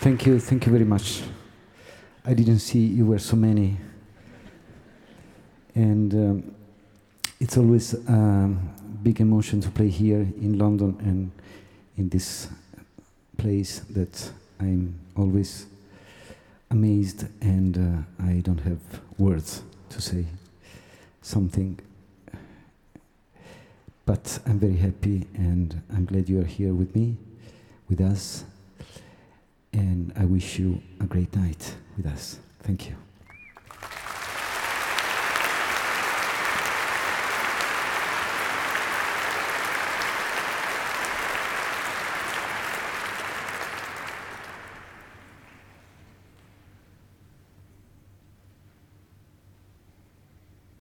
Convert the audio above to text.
Thank you, thank you very much. I didn't see you were so many. And um, it's always a um, big emotion to play here in London and in this place that I'm always amazed and uh, I don't have words to say something. But I'm very happy and I'm glad you are here with me, with us. And I wish you a great night with us. Thank you.